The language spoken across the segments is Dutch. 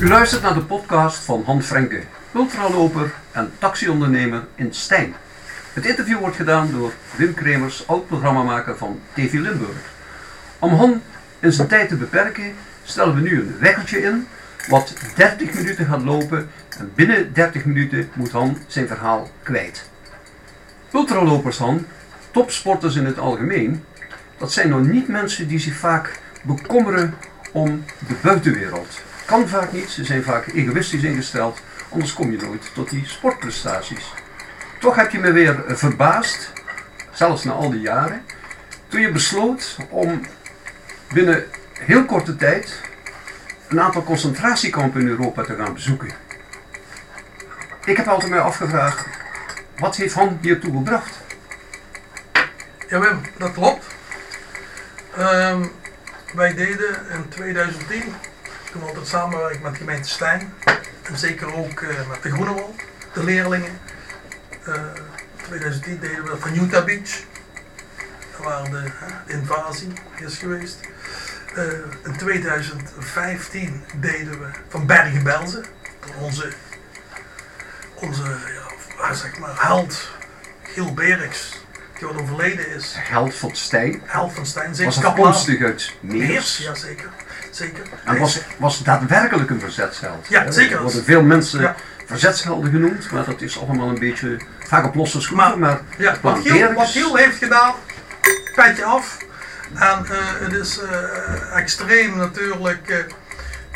U luistert naar de podcast van Han Frenke, ultraloper en taxiondernemer in Stijn. Het interview wordt gedaan door Wim Kremers, oud-programmamaker van TV Limburg. Om Han in zijn tijd te beperken, stellen we nu een wekkertje in, wat 30 minuten gaat lopen en binnen 30 minuten moet Han zijn verhaal kwijt. Ultralopers Han, topsporters in het algemeen, dat zijn nog niet mensen die zich vaak bekommeren om de buitenwereld. Kan vaak niet, ze zijn vaak egoïstisch ingesteld, anders kom je nooit tot die sportprestaties. Toch heb je me weer verbaasd, zelfs na al die jaren, toen je besloot om binnen heel korte tijd een aantal concentratiekampen in Europa te gaan bezoeken. Ik heb altijd mij afgevraagd, wat heeft Han hiertoe gebracht? Ja Wim, dat klopt. Ehm, wij deden in 2010, toen we altijd samenwerken met de gemeente Stijn, en zeker ook eh, met de Groenewald, de leerlingen. Eh, in 2010 deden we van Utah Beach, waar de, de invasie is geweest. Eh, in 2015 deden we van Bergen-Belsen, onze, onze ja, zeg maar, held Giel Berks, die wat overleden is. Held van Stijn. Held van Stijn, Was zeker afkomstig uit Meers, Meers. ja zeker. En was, was daadwerkelijk een verzetsheld. Ja, zeker. Er worden veel mensen Ja. verzetshelden genoemd, maar dat is allemaal een beetje vaak op losse schroeven. Maar, Ja, wat Giel, wat Giel heeft gedaan, petje af. En eh, het is eh, extreem natuurlijk eh,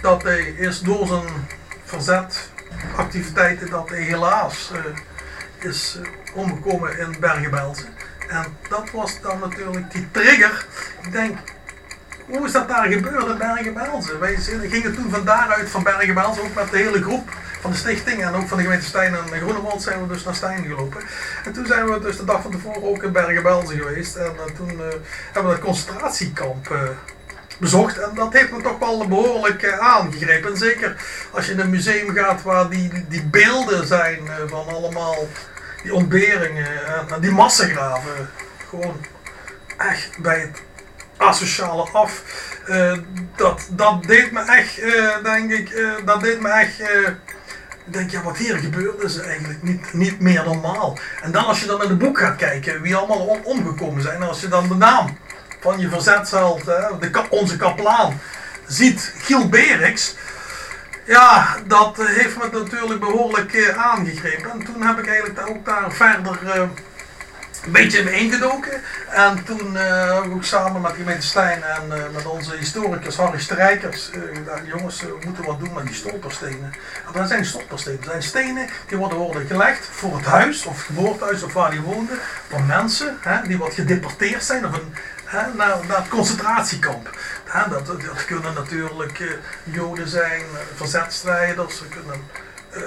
dat hij is door zijn verzet activiteiten dat hij helaas is omgekomen in Bergen-Belsen. En dat was dan natuurlijk die trigger. Ik denk, hoe is dat daar gebeurd in Bergen-Belsen? Wij gingen toen van daaruit van Bergen-Belsen ook met de hele groep van de stichting en ook van de gemeente Stijn en Groenewald zijn we dus naar Stijn gelopen. En toen zijn we dus de dag van tevoren ook in Bergen-Belsen geweest. En eh, toen eh, hebben we het concentratiekamp eh, bezocht. En dat heeft me toch wel behoorlijk eh, aangegrepen. En zeker als je in een museum gaat waar die, die beelden zijn van allemaal die ontberingen en, en die massagraven. Gewoon echt bij het asociale af. Eh, dat, dat deed me echt, eh, denk ik, eh, dat deed me echt... denk, ja, wat hier gebeurt is eigenlijk niet, niet meer normaal. En dan als je dan in het boek gaat kijken, wie allemaal om, omgekomen zijn. Als je dan de naam van je verzetsheld, de, onze kaplaan, ziet, Giel Berix. Ja, dat heeft me natuurlijk behoorlijk eh, aangegrepen. En toen heb ik eigenlijk ook daar verder een beetje in me ingedoken. En toen eh, heb ik ook samen met gemeente Stijn en eh, met onze historicus Harry Strijkers eh, gedaan, jongens, eh, we moeten wat doen met die stolperstenen. En dat zijn stolperstenen. Dat zijn stenen die worden, gelegd voor het huis of het geboortehuis of waar die woonden. Van mensen hè, die wat gedeporteerd zijn of een, hè, naar, naar het concentratiekamp. Hè, dat, dat kunnen natuurlijk eh, joden zijn, eh, verzetstrijders, ze kunnen eh,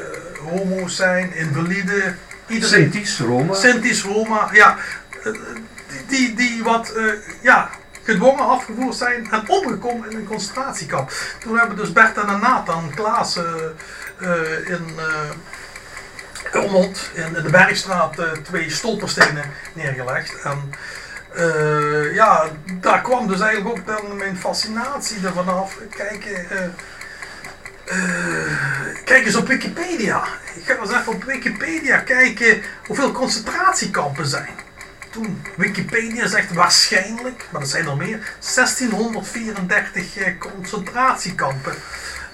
homo's zijn, invaliden. Iedereen. Sinti's, Roma. Sinti's, Roma, ja, eh, die, die, die wat uh, ja, gedwongen afgevoerd zijn en omgekomen in een concentratiekamp. Toen hebben dus Bert en Nathan Klaas uh, uh, in Ummelt, in de Bergstraat, twee stolperstenen neergelegd. En ja, daar kwam dus eigenlijk ook dan mijn fascinatie ervan af. Kijken, kijk eens op Wikipedia. Ik ga eens even op Wikipedia kijken hoeveel concentratiekampen zijn. Toen Wikipedia zegt waarschijnlijk, maar er zijn er meer, 1634 uh, concentratiekampen.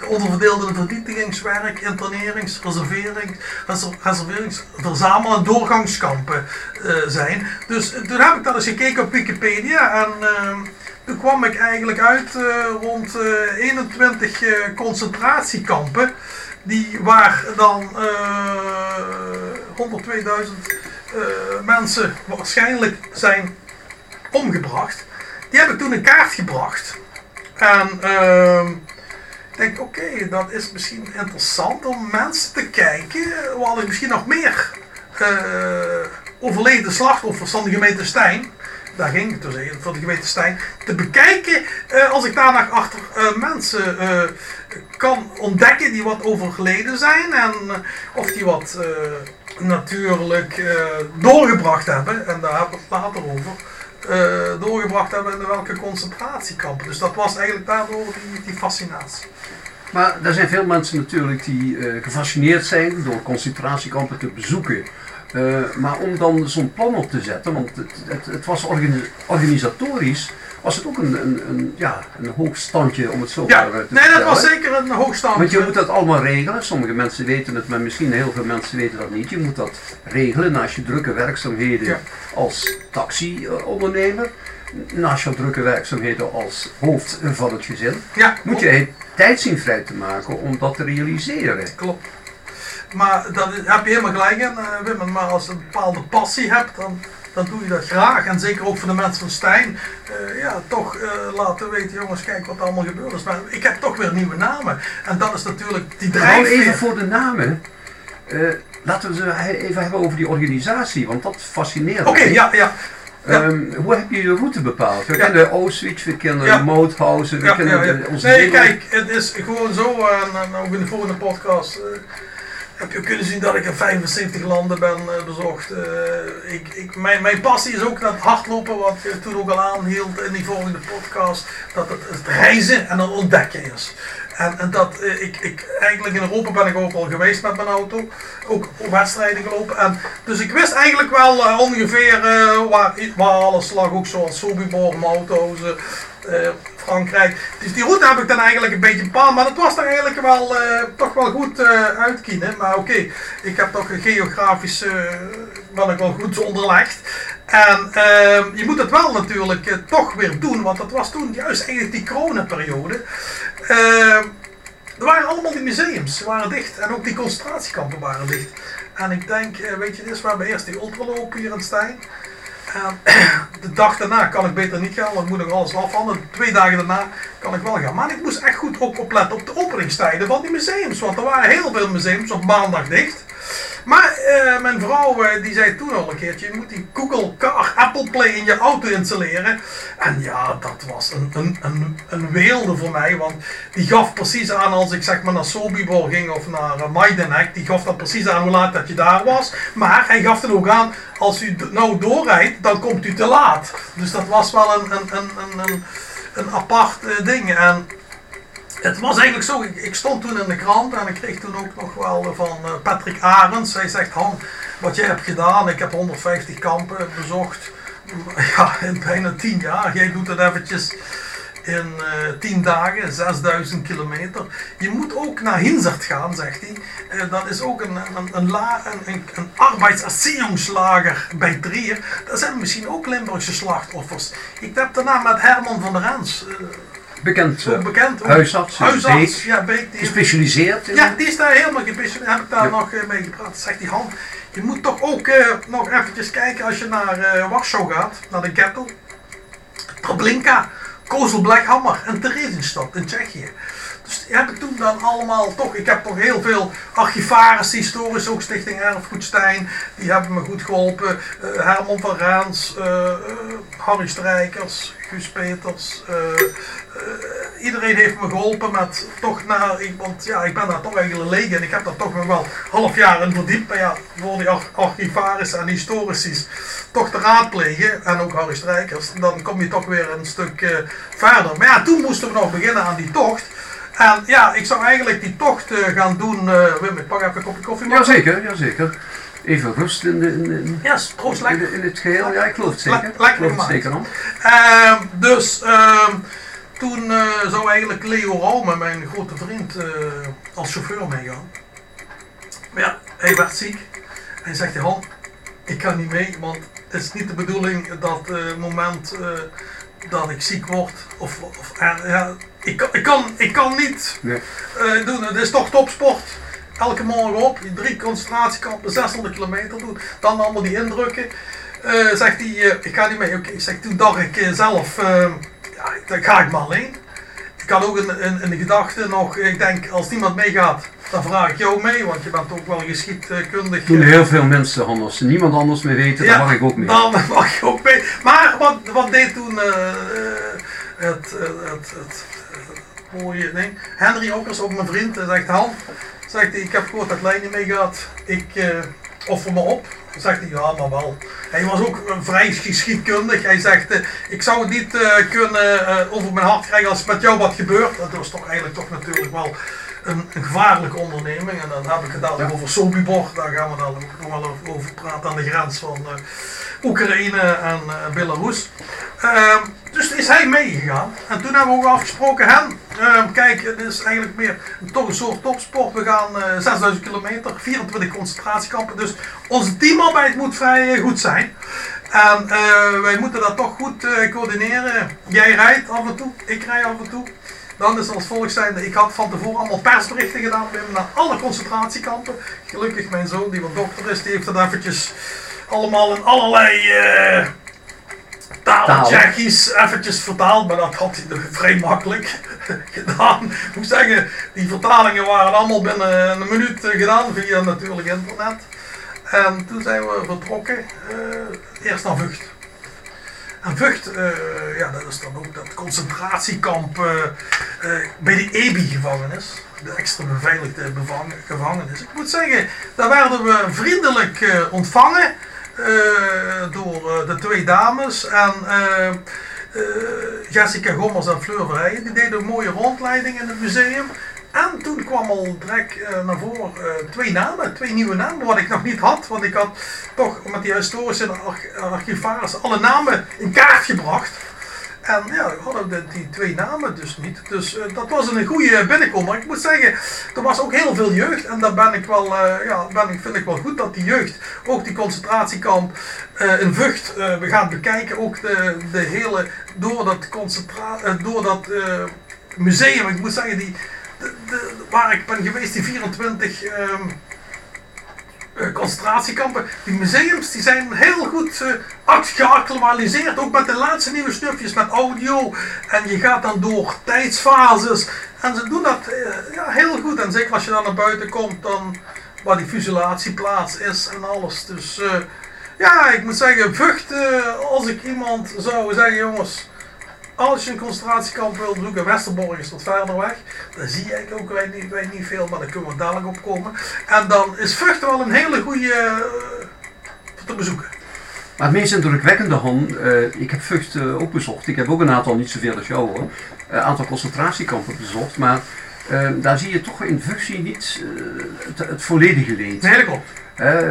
Onderverdeelde vernietigingswerk, internerings, reserverings, reserverings, verzamel- en doorgangskampen uh, zijn. Dus toen heb ik dat eens gekeken op Wikipedia en toen kwam ik eigenlijk uit uh, rond uh, 21 uh, concentratiekampen. Die waar dan uh, 102.000 mensen waarschijnlijk zijn omgebracht. Die heb ik toen in kaart gebracht. En ik denk, oké, dat is misschien interessant om mensen te kijken. Wat er misschien nog meer overleden slachtoffers van de gemeente Stijn daar ging ik dus even voor de gemeente Stijn, te bekijken uh, als ik daar nog achter uh, mensen uh, kan ontdekken die wat overgeleden zijn en of die wat natuurlijk doorgebracht hebben, en daar hebben we het later over, doorgebracht hebben in welke concentratiekampen. Dus dat was eigenlijk daardoor die, die fascinatie. Maar er zijn veel mensen natuurlijk die eh, gefascineerd zijn door concentratiekampen te bezoeken. Eh, maar om dan zo'n plan op te zetten, want het, het, het was organi- organisatorisch, was het ook een, een, een, ja, een hoog standje om het zo Ja, eh, te nee, dat was zeker een hoogstand. Want je moet dat allemaal regelen. Sommige mensen weten het, maar misschien heel veel mensen weten dat niet. Je moet dat regelen naast je drukke werkzaamheden Ja. als taxi-ondernemer. Naast je drukke werkzaamheden als hoofd van het gezin. Ja, Moet je tijd zien vrij te maken om dat te realiseren. Klopt. Maar dat heb je helemaal gelijk in, Wim. Maar als je een bepaalde passie hebt, dan, dan doe je dat graag. En zeker ook voor de mensen van Stijn. eh, ja, toch eh, laten weten, jongens, kijk wat er allemaal gebeurd is. Maar ik heb toch weer nieuwe namen. En dat is natuurlijk die drijfveer. even voor de namen. Laten we ze even hebben over die organisatie, want dat fascineert Oké, me. ja, ja. ja. Ehm, hoe heb je je route bepaald? We Ja. kennen Auschwitz, we kennen Ja. Mauthausen, we kennen onze Nee, kijk, het is gewoon zo, en, en ook in de volgende podcast je kunnen zien dat ik in 75 landen ben eh, bezocht. Eh, ik, ik, mijn, mijn passie is ook dat hardlopen, wat je toen ook al aanhield in die volgende podcast, dat het, het reizen en het ontdekken is. En, en dat eh, ik, ik, eigenlijk in Europa ben ik ook al geweest met mijn auto, ook op wedstrijden gelopen. En, dus ik wist eigenlijk wel ongeveer waar, waar alles lag, ook zoals Sobibor, Mauthausen, eh, Frankrijk. Dus die route heb ik dan eigenlijk een beetje bepaald, maar dat was dan eigenlijk wel, eh, toch wel goed uitkiezen. Maar oké, ik heb toch geografisch, ben ik wel goed onderlegd. En ehm, je moet het wel natuurlijk toch weer doen, want dat was toen juist eigenlijk die coronaperiode. Ehm er waren allemaal die museums, waren dicht en ook die concentratiekampen waren dicht. En ik denk, weet je, dit we hebben eerst die ultraloop hier in Stijn. En de dag daarna kan ik beter niet gaan, want ik moet nog alles afhandelen. Twee dagen daarna kan ik wel gaan. Maar ik moest echt goed ook opletten op de openingstijden van die museums. Want er waren heel veel museums op maandag dicht. Maar eh, mijn vrouw eh, die zei toen al een keertje, je moet die Google Car Apple Play in je auto installeren. En ja, dat was een, een, een, een weelde voor mij, want die gaf precies aan als ik zeg maar naar Sobibor ging of naar uh, die gaf dat precies aan hoe laat dat je daar was. Maar hij gaf het ook aan, als u nou doorrijdt, dan komt u te laat. Dus dat was wel een, een, een, een, een, apart ding. En het was eigenlijk zo, ik, stond toen in de krant en ik kreeg toen ook nog wel van eh, Patrick Arends. Hij zegt, Han, wat jij hebt gedaan, ik heb 150 kampen bezocht. Ja, in bijna 10 jaar. Jij doet het eventjes in eh 10 dagen, 6000 kilometer. Je moet ook naar Hinzert gaan, zegt hij. Eh, dat is ook een, een, een, een, een, bij Trier. Daar zijn misschien ook Limburgse slachtoffers. Ik heb daarna met Herman van der Rens, Bekend zo eh, bekend. huisarts, Huisarts, Beek, ja, Beek. Die gespecialiseerd in ja, die is daar helemaal gespecialiseerd. Heb ik daar Ja. nog eh, mee gepraat. Zegt die Han, je moet toch ook eh, nog eventjes kijken als je naar Warschau gaat, naar de ghetto. Treblinka, Kozel Blackhammer en Theresienstadt in Tsjechië. Heb ik toen dan allemaal toch, ik heb toch heel veel archivarissen, historisch ook Stichting Erfgoed Stijn, die hebben me goed geholpen. Eh, Herman van Raans, eh, Harry Strijkers, Guus Peters, iedereen heeft me geholpen met toch naar, want ja, ik ben daar toch eigenlijk leeg en ik heb daar toch nog wel half jaar in verdiept. Maar ja, voor die ar- archivarissen en historici toch te raadplegen, en ook Harry Strijkers, dan kom je toch weer een stuk verder. Maar ja, toen moesten we nog beginnen aan die tocht. En ja, ik zou eigenlijk die tocht eh, gaan doen. eh Wim, ik pak even een kopje koffie. Jazeker, jazeker. Even rust in, de, in, de- proost in, lekker. de- in het geheel. Ja, ik geloof het zeker. Le- lekker geloof het zeker dan. Ehm, dus ehm, toen eh, zou eigenlijk Leo Raume, mijn grote vriend, als chauffeur meegaan. Maar ja, hij werd ziek. Hij zegt, Han, ik kan niet mee, want het is niet de bedoeling dat het moment dat ik ziek word, of, of ja, ik, kan, ik, kan, ik kan niet Nee. eh, doen. Het is toch topsport. Elke morgen op, drie concentratiekampen, 600 kilometer doen. Dan allemaal die indrukken. Eh, zegt hij, eh, ik ga niet mee. Zeg, toen dacht ik zelf, ja, dan ga ik maar alleen. Ik had ook in, in, in de gedachte nog, ik denk, als niemand meegaat, dan vraag ik jou mee, want je bent ook wel geschiedkundig. Toen eh, heel veel mensen anders, niemand anders meer weten, Ja, dan mag ik ook mee. Dan mag je ook mee. Maar wat, wat deed toen het, het, het, het mooie ding? Henry Okkers, ook mijn vriend, zegt Han, zegt hij, ik heb gehoord dat Klein niet meegaat. Ik eh, offer me op. Dan zegt hij, ja, maar wel. Hij was ook vrij geschiedkundig. Hij zegt, eh, ik zou het niet eh, kunnen over mijn hart krijgen als met jou wat gebeurt. Dat was toch eigenlijk toch natuurlijk wel een, een gevaarlijke onderneming. En dan heb ik het al over Sobibor, daar gaan we dan ook nog wel over praten aan de grens van Oekraïne en uh, Belarus. Uh, dus is hij meegegaan. En toen hebben we ook afgesproken, hem, ehm, kijk, het is eigenlijk meer toch een soort topsport. We gaan 6000 kilometer, 24 concentratiekampen. Dus onze teamarbeid moet vrij goed zijn. En wij moeten dat toch goed coördineren. Jij rijdt af en toe, ik rij af en toe. Dan is als volgt ik had van tevoren allemaal persberichten gedaan naar alle concentratiekampen. Gelukkig mijn zoon, die wat dokter is, die heeft dat eventjes allemaal in allerlei uh, talen, Tsjechisch, eventjes vertaald. Maar dat had hij vrij makkelijk gedaan. Ik moet zeggen, die vertalingen waren allemaal binnen een minuut eh, gedaan via natuurlijk internet. En toen zijn we vertrokken, uh, eerst naar Vught. En Vught, uh, ja, dat is dan ook dat concentratiekamp uh, uh, bij de EBI-gevangenis. De extra beveiligde gevangenis. Ik moet zeggen, daar werden we vriendelijk ontvangen door de twee dames. En Jessica Gommers en Fleur Verheijen. Die deden een mooie rondleiding in het museum. En toen kwam al direct naar voren twee namen, twee nieuwe namen, wat ik nog niet had. Want ik had toch met die historische archivaris alle namen in kaart gebracht. En ja, we hadden de, die twee namen dus niet. Dus uh, dat was een goede binnenkomer. Ik moet zeggen, er was ook heel veel jeugd. En daar ben ik wel, ja, ben ik, vind ik wel goed dat die jeugd, ook die concentratiekamp in Vught, we gaan bekijken. Ook de, de hele, door dat, concentra door dat museum, ik moet zeggen, die de, waar ik ben geweest, die 24 um, ehm, uh, concentratiekampen, die museums die zijn heel goed uh, geacclimatiseerd, ook met de laatste nieuwe snufjes met audio. En je gaat dan door tijdsfases. En ze doen dat ja, heel goed. En zeker als je dan naar buiten komt, dan waar die fusilatieplaats is en alles. Dus ja, ik moet zeggen, Vught, als ik iemand zou zeggen, jongens, als je een concentratiekamp wilt bezoeken, Westerborg is wat verder weg. Dan zie eigenlijk ook wij niet, veel, maar daar kunnen we dadelijk op komen. En dan is Vught wel een hele goede uh, te bezoeken. Maar het meest indrukwekkende, Han, uh, ik heb Vught uh, ook bezocht. Ik heb ook een aantal, niet zoveel als jou hoor, een aantal concentratiekampen bezocht. Maar daar zie je toch in Vught niet het, het, volledige leed. Nee, dat klopt.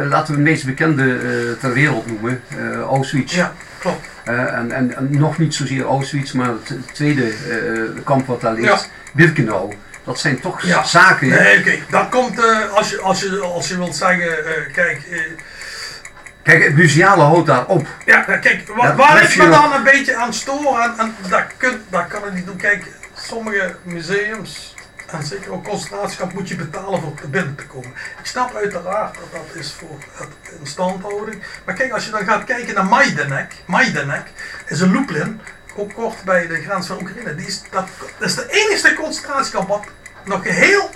laten we het meest bekende ter wereld noemen, Auschwitz. Ja, klopt. Uh, en, en, en, nog niet zozeer Auschwitz, maar het tweede uh, kamp wat daar ligt. Birkenau. Dat zijn toch ja. zaken. Nee, oké. Okay. Dat komt, uh, als, je, als, je, als je wilt zeggen, kijk... Kijk, het museale houdt daar op. Ja, kijk, wa waar ik me dan een beetje aan stoor, en, en dat, kun, dat kan ik niet doen. Kijk, sommige museums, en zeker ook concentratiekamp moet je betalen voor binnen te komen. Ik snap uiteraard dat dat is voor het instandhouding. Maar kijk, als je dan gaat kijken naar Majdanek. Majdanek is een Lublin, ook kort bij de grens van Oekraïne. Die is, dat, dat is de enige concentratiekamp wat nog geheel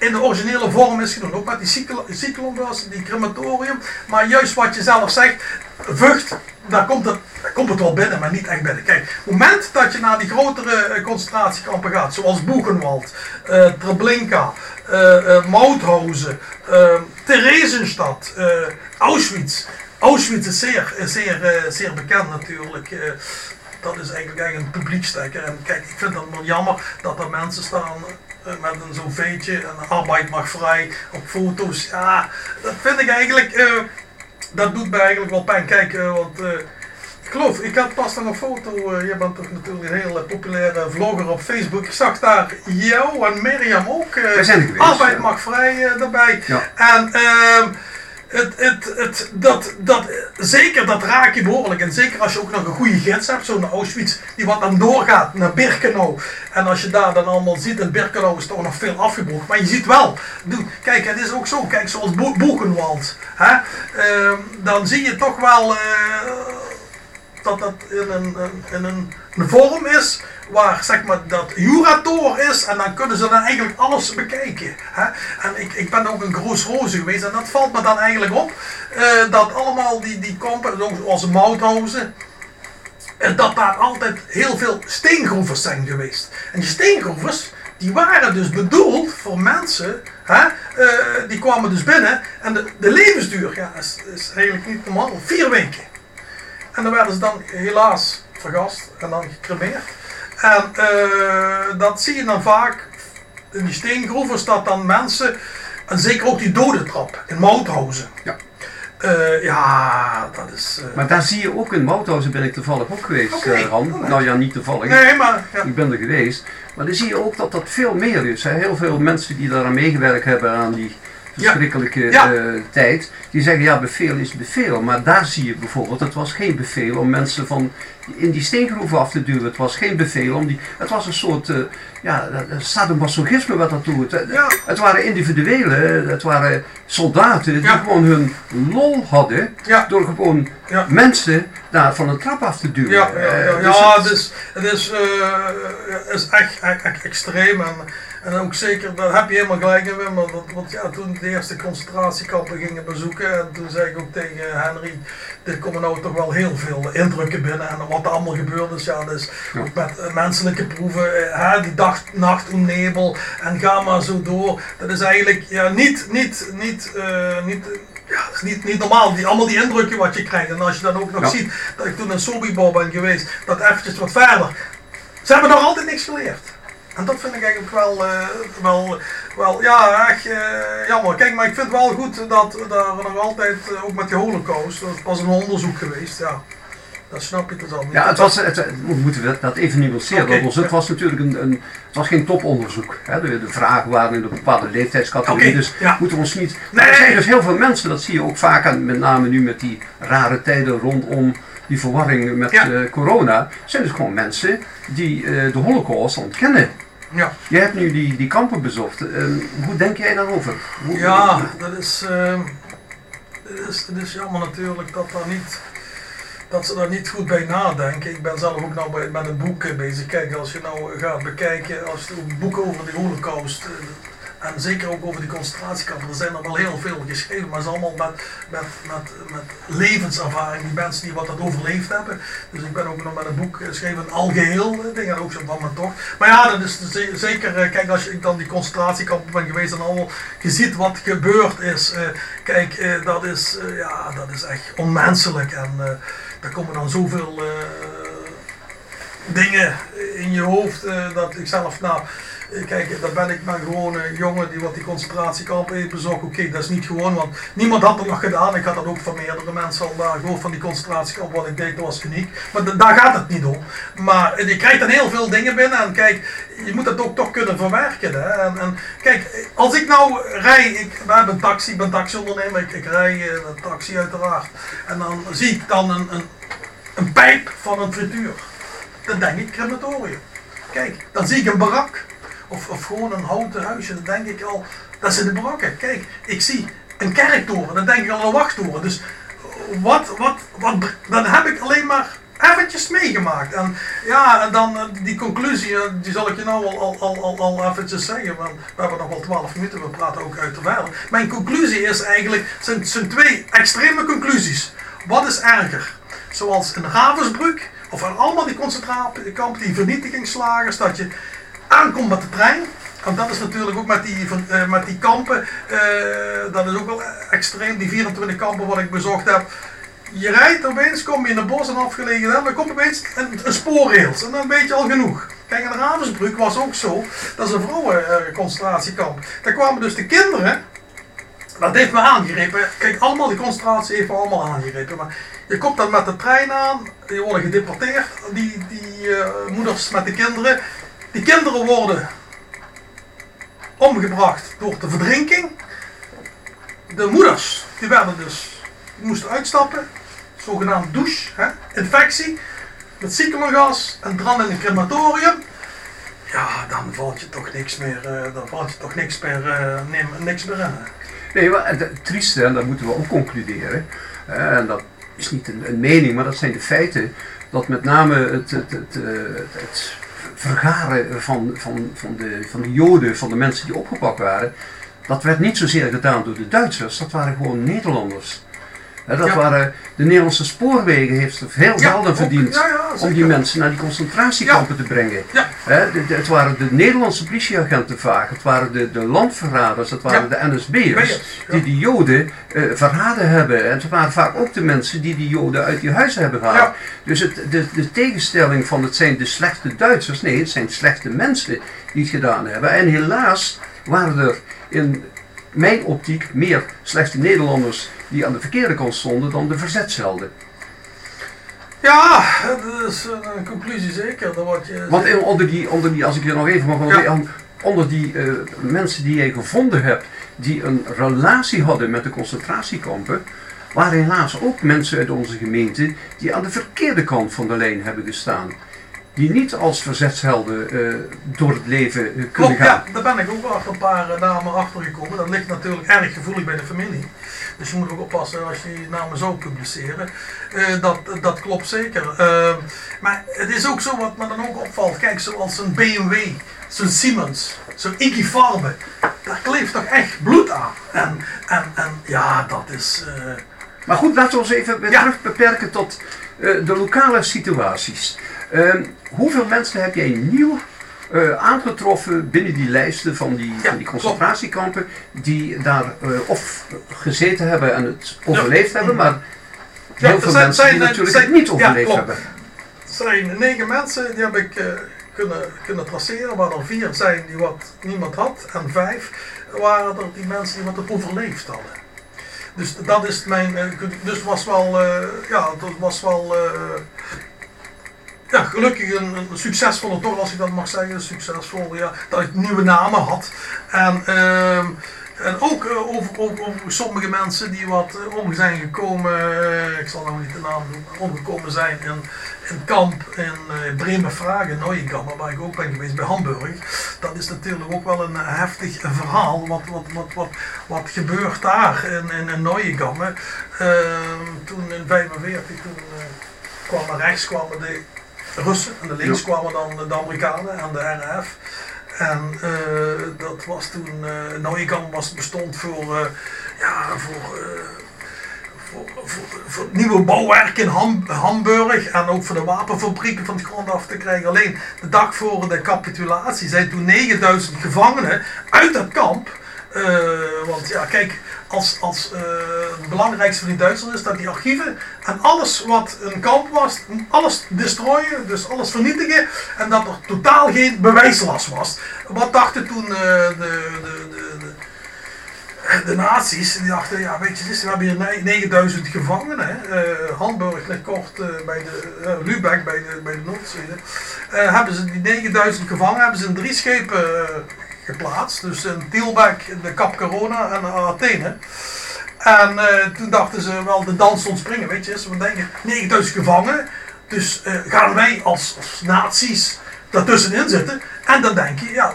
in de originele vorm is gedaan. Ook met die cyclonbus, die crematorium. Maar juist wat je zelf zegt, Vught, daar komt het, komt het wel binnen, maar niet echt binnen. Kijk, op het moment dat je naar die grotere eh, concentratiekampen gaat, zoals Buchenwald, uh, Treblinka, uh, Mauthausen, Theresienstadt, Auschwitz. Auschwitz is zeer, zeer, zeer bekend natuurlijk dat is eigenlijk, eigenlijk een publiekstekker. En kijk, ik vind het wel jammer dat er mensen staan met een zo'n veetje en arbeid mag vrij op foto's. Ja, dat vind ik eigenlijk dat doet mij eigenlijk wel pijn. Kijk, uh, want uh, ik geloof, ik had pas nog een foto. Jij bent toch natuurlijk een hele populaire vlogger op Facebook. Ik zag daar jou en Mirjam ook. Arbeid mag vrij erbij. Ja. En ehm, het, het, het, dat, dat, zeker dat raak je behoorlijk. En zeker als je ook nog een goede gids hebt, zo'n Auschwitz, die wat dan doorgaat naar Birkenau. En als je daar dan allemaal ziet, in Birkenau is toch nog veel afgebroken. Maar je ziet wel, kijk, het is ook zo, kijk, zoals Bo Boegenwald. Hè, uh, dan zie je toch wel uh, dat dat in een, in een, een vorm is waar zeg maar dat Jurator is en dan kunnen ze dan eigenlijk alles bekijken. Hè? En ik, ik ben ook een groot roze geweest en dat valt me dan eigenlijk op uh, dat allemaal die, die kampen, zoals Mauthausen, uh, dat daar altijd heel veel steengroevers zijn geweest. En die steengroevers, die waren dus bedoeld voor mensen, hè, uh, die kwamen dus binnen en de, de levensduur ja, is, is eigenlijk niet normaal, vier weken. En dan werden ze dan helaas vergast en dan gecremeerd. En uh, dat zie je dan vaak in die steengroeven staat dan mensen, en zeker ook die dodentrap in Mauthausen. Ja. Eh, ja, dat is... eh, Maar daar zie je ook in Mauthausen ben ik toevallig ook geweest, eh, Han. Nou ja, niet toevallig. nee, maar... Ja. Ik ben er geweest. Maar dan zie je ook dat dat veel meer is. Hè. Heel veel mensen die daaraan meegewerkt hebben aan die verschrikkelijke Ja. eh, tijd. Die zeggen ja, beveel is beveel. Maar daar zie je bijvoorbeeld, het was geen beveel om mensen van in die steengroeven af te duwen. Het was geen beveel om die... Het was een soort uh, ja, eh, sadomasochisme wat dat doet. Het, Ja. het waren individuelen, het waren soldaten die Ja. gewoon hun lol hadden. Ja. Door gewoon mensen daar van een trap af te duwen. Ja, ja, ja, Eh, dus het- het is, het is, eh, is echt, echt, echt extreem. En, en ook zeker, daar heb je helemaal gelijk in, Wim. Want, want ja, toen de eerste concentratiekampen gingen bezoeken, en toen zei ik ook tegen Henry, er komen nou toch wel heel veel indrukken binnen. En wat er allemaal gebeurd is, ja, dus Ja. ook met eh, menselijke proeven, eh, hè, die dag, nacht nebel, en ga maar zo door. Dat is eigenlijk ja, niet, niet, niet, eh, niet ja, dat is niet, niet normaal, die, allemaal die indrukken wat je krijgt. En als je dan ook nog Ja. ziet dat ik toen in Sobibor ben geweest, dat eventjes wat verder. Ze hebben nog altijd niks geleerd. En dat vind ik eigenlijk wel, wel, wel ja, echt jammer. Kijk, maar ik vind het wel goed dat daar nog altijd, ook met die holocaust, dat was een onderzoek geweest, ja. Dat snap je dus al niet. Ja, het was, het, het- moeten we dat even nuanceren. Oké. want Het was natuurlijk een, een, het was geen toponderzoek. Hè. De, de vragen waren in een bepaalde leeftijdscategorie. Dus ja. moeten we ons niet. Nee, er zijn dus heel veel mensen, dat zie je ook vaak aan, met name nu met die rare tijden rondom die verwarring met Ja. eh, corona. Zijn dus gewoon mensen die eh, de holocaust ontkennen. Ja. Jij hebt nu die, die kampen bezocht. Eh, hoe denk jij daarover? Hoe, Ja, dat is, ehm, het is, het is jammer natuurlijk dat, daar niet, dat ze daar niet goed bij nadenken. Ik ben zelf ook nou met een boek eh, bezig. Kijk, als je nou gaat bekijken, als je een boek over de holocaust, eh, en zeker ook over die concentratiekampen, er zijn er wel heel veel geschreven, maar het is allemaal met, met, met, met levenservaring, die mensen die wat dat overleefd hebben. Dus ik ben ook nog met een boek geschreven, een algeheel, eh, ding, en ook zo van mijn tocht. Maar ja, dat is ze- zeker, eh, kijk, als ik dan die concentratiekampen ben geweest en allemaal, je ziet wat gebeurd is. eh, kijk, eh, dat, is, eh, ja, dat is echt onmenselijk en daar komen dan zoveel eh, dingen in je hoofd eh, dat ik zelf, nou, kijk, daar ben ik maar gewoon een jongen die wat die concentratiekampen heeft bezocht. Oké, dat is niet gewoon, want niemand had het nog gedaan. Ik had dat ook van meerdere mensen al daar gehoord van die concentratiekamp. Wat ik deed, dat was uniek. Maar da- daar gaat het niet om. Maar eh, je krijgt dan heel veel dingen binnen en kijk, je moet dat ook toch kunnen verwerken. Hè? En, en kijk, als ik nou rij, ik hebben een taxi, ben taxiondernemer, ik, ik rij eh, een taxi uiteraard. En dan zie ik dan een, een, een pijp van een frituur. Dan denk ik crematorium. Kijk, dan zie ik een barak. Of, of gewoon een houten huisje. Dan denk ik al, dat zijn de barakken. Kijk, ik zie een kerktoren. Dan denk ik al een wachttoren. Dus wat, wat, wat, dan heb ik alleen maar eventjes meegemaakt. En ja, dan eh, die conclusie, eh, die zal ik je nou al, al, al, al, eventjes zeggen. Want we hebben nog wel 12 minuten, we praten ook uit de verder. Mijn conclusie is eigenlijk, zijn, zijn twee extreme conclusies. Wat is erger? Zoals in Ravensbrück, of aan allemaal die concentratiekampen, die vernietigingslagers, dat je aankomt met de trein. Want dat is natuurlijk ook met die, eh, met die kampen, eh, dat is ook wel extreem, die 24 kampen wat ik bezocht heb. Je rijdt opeens, kom je in een bos en afgelegen en dan komt opeens een, een spoorrails. En dan weet je al genoeg. Kijk, in Ravensbrück was ook zo, dat is een vrouwenconcentratiekamp. Daar kwamen dus de kinderen, dat heeft me aangegrepen. Kijk, allemaal die concentratie heeft me allemaal aangegrepen. Maar je komt dan met de trein aan, die worden gedeporteerd, die, die eh, moeders met de kinderen. Die kinderen worden omgebracht door de verdrinking. De moeders, die werden dus, die moesten uitstappen, zogenaamd douche, hè, infectie, met ziekenhuisgas en dan in een crematorium. Ja, dan valt je toch niks meer, eh, dan valt je toch niks meer, eh, neem- niks meer in. Nee, maar het trieste, en dat moeten we ook concluderen, en dat is niet een, een mening, maar dat zijn de feiten, dat met name het, het, het, eh, het vergaren van, van, van, de, van de Joden, van de mensen die opgepakt waren, dat werd niet zozeer gedaan door de Duitsers, dat waren gewoon Nederlanders. Dat Ja. waren, de Nederlandse spoorwegen heeft veel Ja, ook- verdiend ja, om die mensen naar die concentratiekampen te brengen. De- de- het waren de Nederlandse politieagenten vaak, het waren de, de landverraders, het waren de NSB'ers die die Joden eh, verraden hebben. En het waren vaak ook de mensen die die Joden uit die huizen hebben gehaald. Dus het, de, de tegenstelling van het zijn de slechte Duitsers, nee, het zijn slechte mensen die het gedaan hebben. En helaas waren er in mijn optiek meer slechte Nederlanders die aan de verkeerde kant stonden dan de verzetshelden. Ja, dat is een conclusie zeker. Wat je Want onder, die, onder die, als ik je nog even mag Ja. onder die eh, mensen die jij gevonden hebt, die een relatie hadden met de concentratiekampen, waren helaas ook mensen uit onze gemeente die aan de verkeerde kant van de lijn hebben gestaan. Die niet als verzetshelden eh, door het leven eh, kunnen Klopt, gaan. ja, daar ben ik ook wel achter een paar namen achter gekomen. Dat ligt natuurlijk erg gevoelig bij de familie. Dus je moet ook oppassen als je je namen zou publiceren. Eh, dat, dat klopt zeker. Eh, maar het is ook zo wat me dan ook opvalt. Kijk, zoals een BMW, zo'n Siemens, zo'n Iggy Farbe. Daar kleeft toch echt bloed aan. En, en, en ja, dat is... eh, Maar goed, laten we ons even weer Ja. terug beperken tot de lokale situaties. Ehm, hoeveel mensen heb jij nieuw eh, aangetroffen binnen die lijsten van die, Ja, van die concentratiekampen, die daar eh, of gezeten hebben en het overleefd hebben, maar Ja, heel veel zijn- mensen die zijn- natuurlijk zijn- het niet overleefd hebben. Er zijn negen mensen, die heb ik eh, kunnen, kunnen traceren, waar er vier zijn die wat niemand had. En vijf waren er die mensen die wat het overleefd hadden. Dus dat is mijn, dus het was wel, ja, dat was wel, ja, gelukkig een, succesvolle toch, als ik dat mag zeggen, succesvol, ja, dat ik nieuwe namen had. En, ehm, en ook eh, over, over, over sommige mensen die wat eh, om zijn gekomen, eh, ik zal nou niet de naam doen, omgekomen zijn in, in kamp in uh, Bremerhaven, Neuenkammer, waar ik ook ben geweest bij Hamburg. Dat is natuurlijk ook wel een heftig verhaal, wat, wat, wat, wat, wat gebeurt daar in, in, in. Ehm, toen in 45, toen eh, kwamen rechts kwamen de Russen en de links kwamen dan de Amerikanen en de RAF. En eh, dat was toen, uh, was bestond voor, eh, ja, voor, voor, voor, voor nieuwe bouwwerk in Ham, Hamburg en ook voor de wapenfabrieken van de grond af te krijgen. Alleen de dag voor de capitulatie zijn toen 9000 gevangenen uit het kamp. Eh, want ja, kijk, als, als eh, het belangrijkste van die is dat die archieven en alles wat een kamp was, alles destroyen, dus alles vernietigen en dat er totaal geen bewijslast was. Wat dachten toen eh, de, de, de, de de nazi's die dachten, ja weet je, we hebben hier ne- 9000 gevangenen. Hamburg ligt kort bij de eh, Lübeck, bij de, bij de Noordzee. Hebben ze die 9000 gevangenen hebben ze in drie schepen geplaatst. Dus in Tielbeck, de Cap Corona en Athene. En eh, toen dachten ze wel de dans ontspringen, weet je. Ze denken 9000 gevangenen. Dus eh, gaan wij als, als nazi's daartussenin zitten. En dan denk je, ja,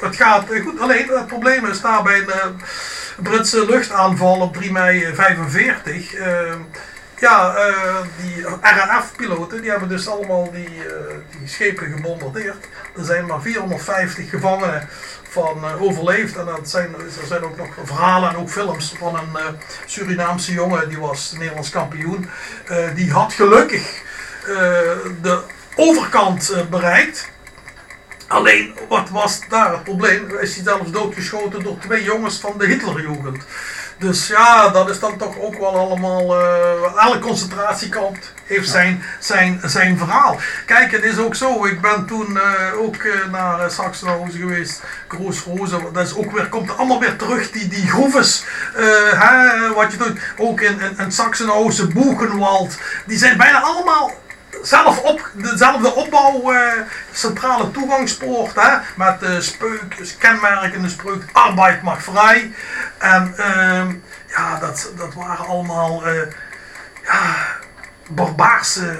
het gaat eh, goed. Alleen het probleem is daar bij een Britse luchtaanval op 3 mei eh, 45. Ja, eh, die RAF-piloten die hebben dus allemaal die, eh, die schepen gebombardeerd. Er zijn maar 450 gevangenen van eh, overleefd. En dat zijn, er zijn ook nog verhalen en ook films van een Surinaamse jongen, die was Nederlands kampioen. Die had gelukkig de overkant bereikt. Alleen, wat was daar het probleem? Is hij zelfs doodgeschoten door twee jongens van de Hitlerjugend. Dus ja, dat is dan toch ook wel allemaal. eh elke concentratiekamp heeft zijn, zijn, zijn verhaal. Kijk, het is ook zo. Ik ben toen eh, ook eh, naar uh, Sachsenhausen geweest. Groesrozen. Dat is ook weer, komt allemaal weer terug. Die, die groeves. hè, wat je doet. Ook in, in, in Sachsenhausen, Boegenwald. Die zijn bijna allemaal zelf op, dezelfde opbouw, eh, centrale toegangspoort, hè, met de speuk, kenmerkende spreuk, arbeid mag vrij. En ehm, ja, dat, dat waren allemaal eh, ja, barbaarse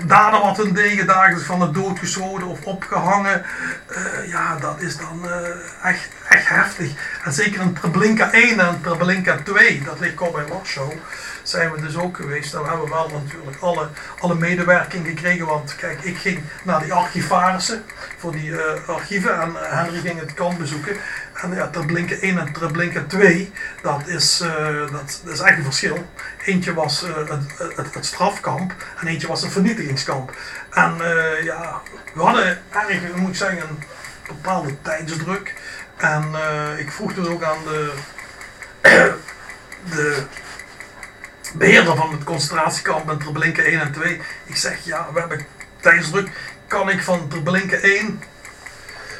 eh, daden wat hun deden, dagelijks van de dood geschoten of opgehangen. Eh, ja, dat is dan eh, echt, echt heftig. En zeker in Treblinka 1 en Treblinka 2, dat ligt al bij Warschau zijn we dus ook geweest. Daar hebben we wel natuurlijk alle, alle medewerking gekregen. Want kijk, ik ging naar die archivarissen voor die uh, archieven. En Henry ging het kamp bezoeken. En ja, Treblinka 1 en Treblinka 2, dat is, eh, dat, dat is echt een verschil. Eentje was eh, het, het, het, strafkamp en eentje was een vernietigingskamp. En uh, ja, we hadden eigenlijk, moet ik zeggen, een bepaalde tijdsdruk. En ik vroeg dus ook aan de, de beheerder van het concentratiekamp in Treblinka 1 en 2. Ik zeg, ja, we hebben tijdsdruk. Kan ik van Treblinka 1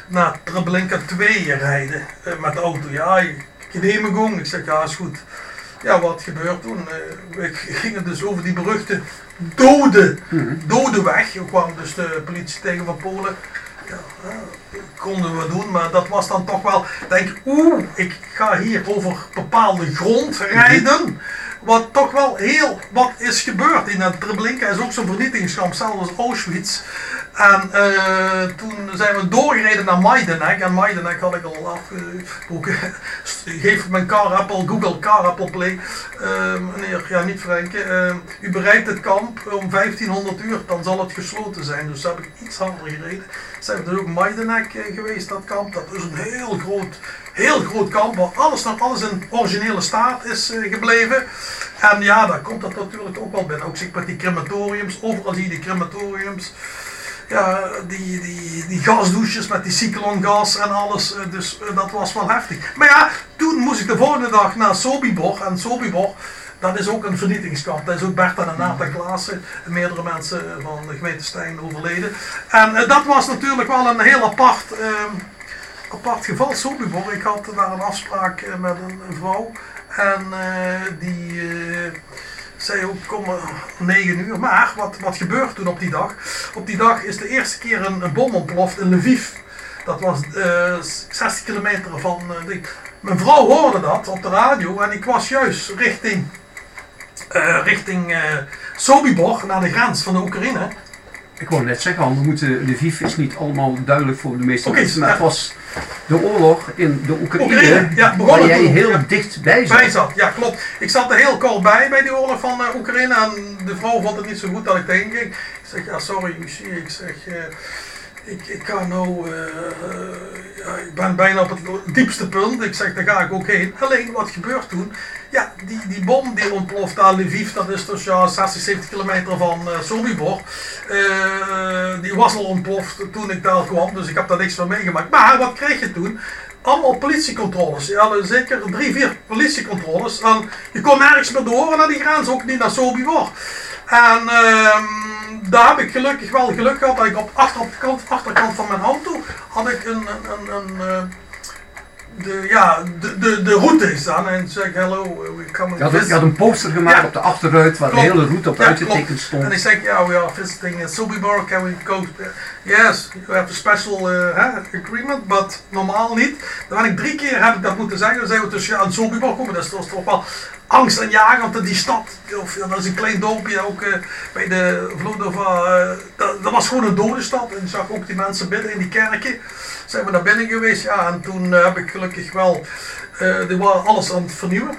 naar Treblinka 2 rijden met de auto? Ja, genehmigung. Ik zeg, ja, is goed. Ja, wat gebeurt toen? We gingen dus over die beruchte dode, mm dode weg. We kwamen dus de politie tegen van Polen. Ja, uh, konden we doen, maar dat was dan toch wel, denk oeh, ik ga hier over bepaalde grond rijden. Wat toch wel heel wat is gebeurd. In het Treblinka is ook zo'n vernietigingskamp, zelfs als Auschwitz. En uh, toen zijn we doorgereden naar Majdanek. En Majdanek had ik al afgesproken. Geef mijn car Apple, Google car Apple Play. Uh, meneer, ja niet Frank. Uh, u bereikt het kamp om 1500 uur, dan zal het gesloten zijn. Dus heb ik iets harder gereden. Zijn we dus ook Majdanek geweest, dat kamp. Dat is een heel groot, heel groot kamp waar alles nog alles in originele staat is gebleven. En ja, daar komt dat natuurlijk ook wel binnen. Ook zeg met die crematoriums. Overal zie je die crematoriums ja, die, die, die gasdouches met die cyclongas en alles. Eh, dus eh, dat was wel heftig. Maar ja, toen moest ik de volgende dag naar Sobibor. En Sobibor, dat is ook een vernietigingskamp. Dat is ook Bert en Nata Klaassen, meerdere mensen van de gemeente Stijn overleden. En dat was natuurlijk wel een heel apart, uh, apart geval, Sobibor. Ik had daar een afspraak met een vrouw. En die zei ook kom om 9 uur. Maar wat, wat gebeurt toen op die dag? Op die dag is de eerste keer een, een bom ontploft in Lviv. Dat was uh, eh, 60 kilometer van. Uh, mijn vrouw hoorde dat op de radio en ik was juist richting, uh, richting Sobibor, naar de grens van de Oekraïne. Ik wou net zeggen, we moeten, Lviv is niet allemaal duidelijk voor de meeste mensen, maar het was de oorlog in de Oekraïne, Oekraïne ja, waar jij heel dichtbij zat. Bij zat. Ja, klopt. Ik zat er heel kort bij, bij die oorlog van uh, Oekraïne en de vrouw vond het niet zo goed dat ik tegen ging. Ik zeg, ja sorry Lucie, ik zeg... Uh, ik, ik ga nou, uh, ja, ik ben bijna op het diepste punt. Ik zeg, daar ga ik ook heen. Alleen, wat gebeurt toen? Ja, die, die bom die ontploft aan Lviv, dat is dus ja, 60, 70 kilometer van uh, Sobibor. Uh, die was al ontploft toen ik daar kwam, dus ik heb daar niks van meegemaakt. Maar wat kreeg je toen? Allemaal politiecontroles. Hadden zeker drie, vier politiecontroles. En je kon nergens meer door naar die grens, ook niet naar Sobibor. En... Uh, daar heb ik gelukkig wel geluk gehad dat ik op achterkant, achterkant van mijn auto had ik een, een, een, een eh, de, ja, de, de, de route staan en zeg hello, we come Je had een poster gemaakt op de achterruit waar de hele route op ja, uitgetekend stond. En ik zeg, ja, we are visiting Sobibor, can we go? Yes, you have a special uh, agreement, but normaal niet. Dan ben ik drie keer heb ik dat moeten zeggen, dan zijn we tussen ja, Sobibor komen, dat is toch wel angst en jagen, want die stad, of, dat is een klein dorpje ook uh, bij de Vlodova, uh, dat, dat, was gewoon een dode stad. En je zag ook die mensen bidden in die kerken. Zijn we naar binnen geweest, ja, en toen uh, heb ik gelukkig wel, waren alles aan het vernieuwen.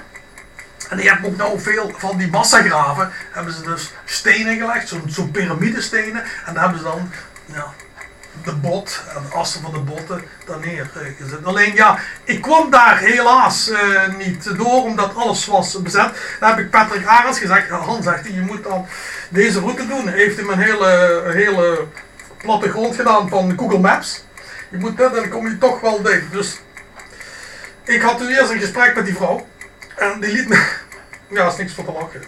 En die hebben ook nou veel van die massagraven, hebben ze dus stenen gelegd, zo'n zo piramidestenen. En daar hebben ze dan ja, de bot de assen van de botten daar neergezet. Alleen ja, ik kwam daar helaas uh, niet door omdat alles was bezet. Daar heb ik Patrick Arends gezegd, Han zegt je moet dan deze route doen. Heeft hem een hele, hele platte grond gedaan van Google Maps. Je moet dan kom je toch wel dicht. Dus ik had toen eerst een gesprek met die vrouw. En die liet me, ja is niks voor te lachen.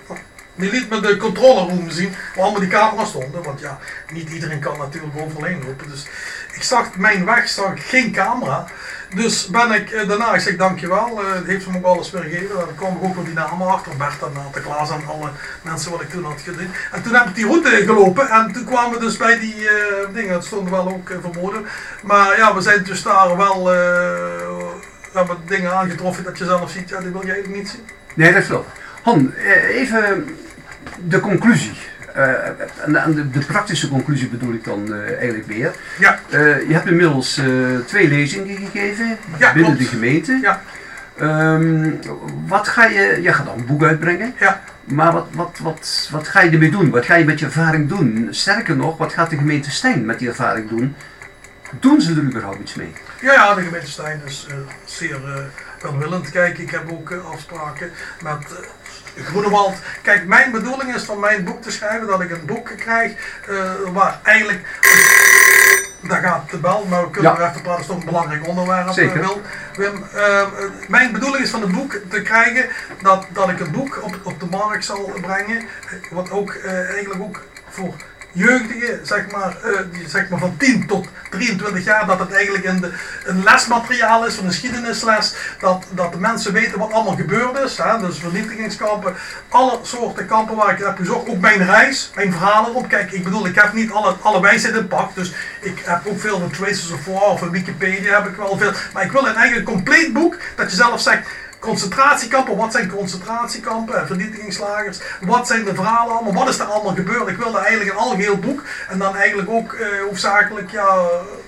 Die liet me de controleroom zien waar allemaal die camera's stonden. Want ja, niet iedereen kan natuurlijk overheen lopen. Dus ik zag mijn weg, zag geen camera. Dus ben ik eh, daarna, ik zeg dankjewel, uh, heeft ze me ook alles weer gegeven. Dan kwam ik ook op die namen achter, Bert en de Klaas en alle mensen wat ik toen had gedaan. En toen heb ik die route gelopen en toen kwamen we dus bij die uh, dingen, dat stond wel ook uh, vermoeden. Maar ja, we zijn dus daar wel, we hebben dingen aangetroffen dat je zelf ziet, ja die wil jij niet zien. Nee, dat is wel. Han, even de conclusie. En de, de, praktische conclusie bedoel ik dan uh, eigenlijk weer. Ja. Uh, je hebt inmiddels twee lezingen gegeven ja, binnen de gemeente. Ja. Um, wat ga je, je gaat dan een boek uitbrengen. Ja. Maar wat, wat, wat, wat ga je ermee doen? Wat ga je met je ervaring doen? Sterker nog, wat gaat de gemeente Stijn met die ervaring doen? Doen ze er überhaupt iets mee? Ja, ja, de gemeente Stijn is eh, zeer uh, welwillend. Kijk, ik heb ook uh, afspraken met Groenewald. Kijk, mijn bedoeling is van mijn boek te schrijven dat ik een boek krijg waar eigenlijk. Daar gaat de bel, maar we kunnen ja. even praten, dat is toch een belangrijk onderwerp. Zeker. Wil. Wim, mijn bedoeling is van het boek te krijgen dat, dat ik een boek op, op de markt zal brengen. Wat ook eigenlijk ook voor jeugdigen, zeg maar, uh, zeg maar van 10 tot 23 jaar, dat het eigenlijk een, een lesmateriaal is, een geschiedenisles, dat, dat de mensen weten wat allemaal gebeurd is. Hè? Dus vernietigingskampen, alle soorten kampen waar ik heb gezocht, ook mijn reis, mijn verhalen op. Kijk, ik bedoel, ik heb niet alle, alle wijsheid in pak, dus ik heb ook veel van Traces of War of Wikipedia heb ik wel veel. Maar ik wil een eigenlijk compleet boek, dat je zelf zegt, concentratiekampen, wat zijn concentratiekampen en vernietigingslagers, wat zijn de verhalen allemaal, wat is er allemaal gebeurd. Ik wilde eigenlijk een algeheel boek en dan eigenlijk ook uh, hoofdzakelijk ja,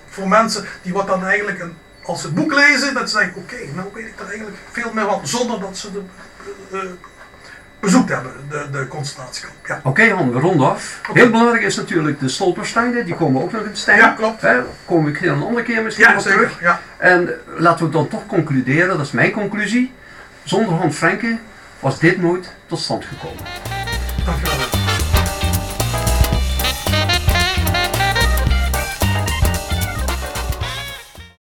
voor mensen die wat dan eigenlijk een, als ze het boek lezen, dat ze denken, oké, nou weet ik er eigenlijk veel meer van, zonder dat ze de... Uh, bezoekt hebben, de, de concentratiekamp. Ja. Oké okay, Han, we ronden af. Heel belangrijk is natuurlijk de stolpersteinen, die komen ook nog in de stijn. Ja, klopt. Hè, kom ik een andere keer misschien ja, zeker, terug. Ja. En laten we dan toch concluderen, dat is mijn conclusie. Zonder Han Franke was dit nooit tot stand gekomen.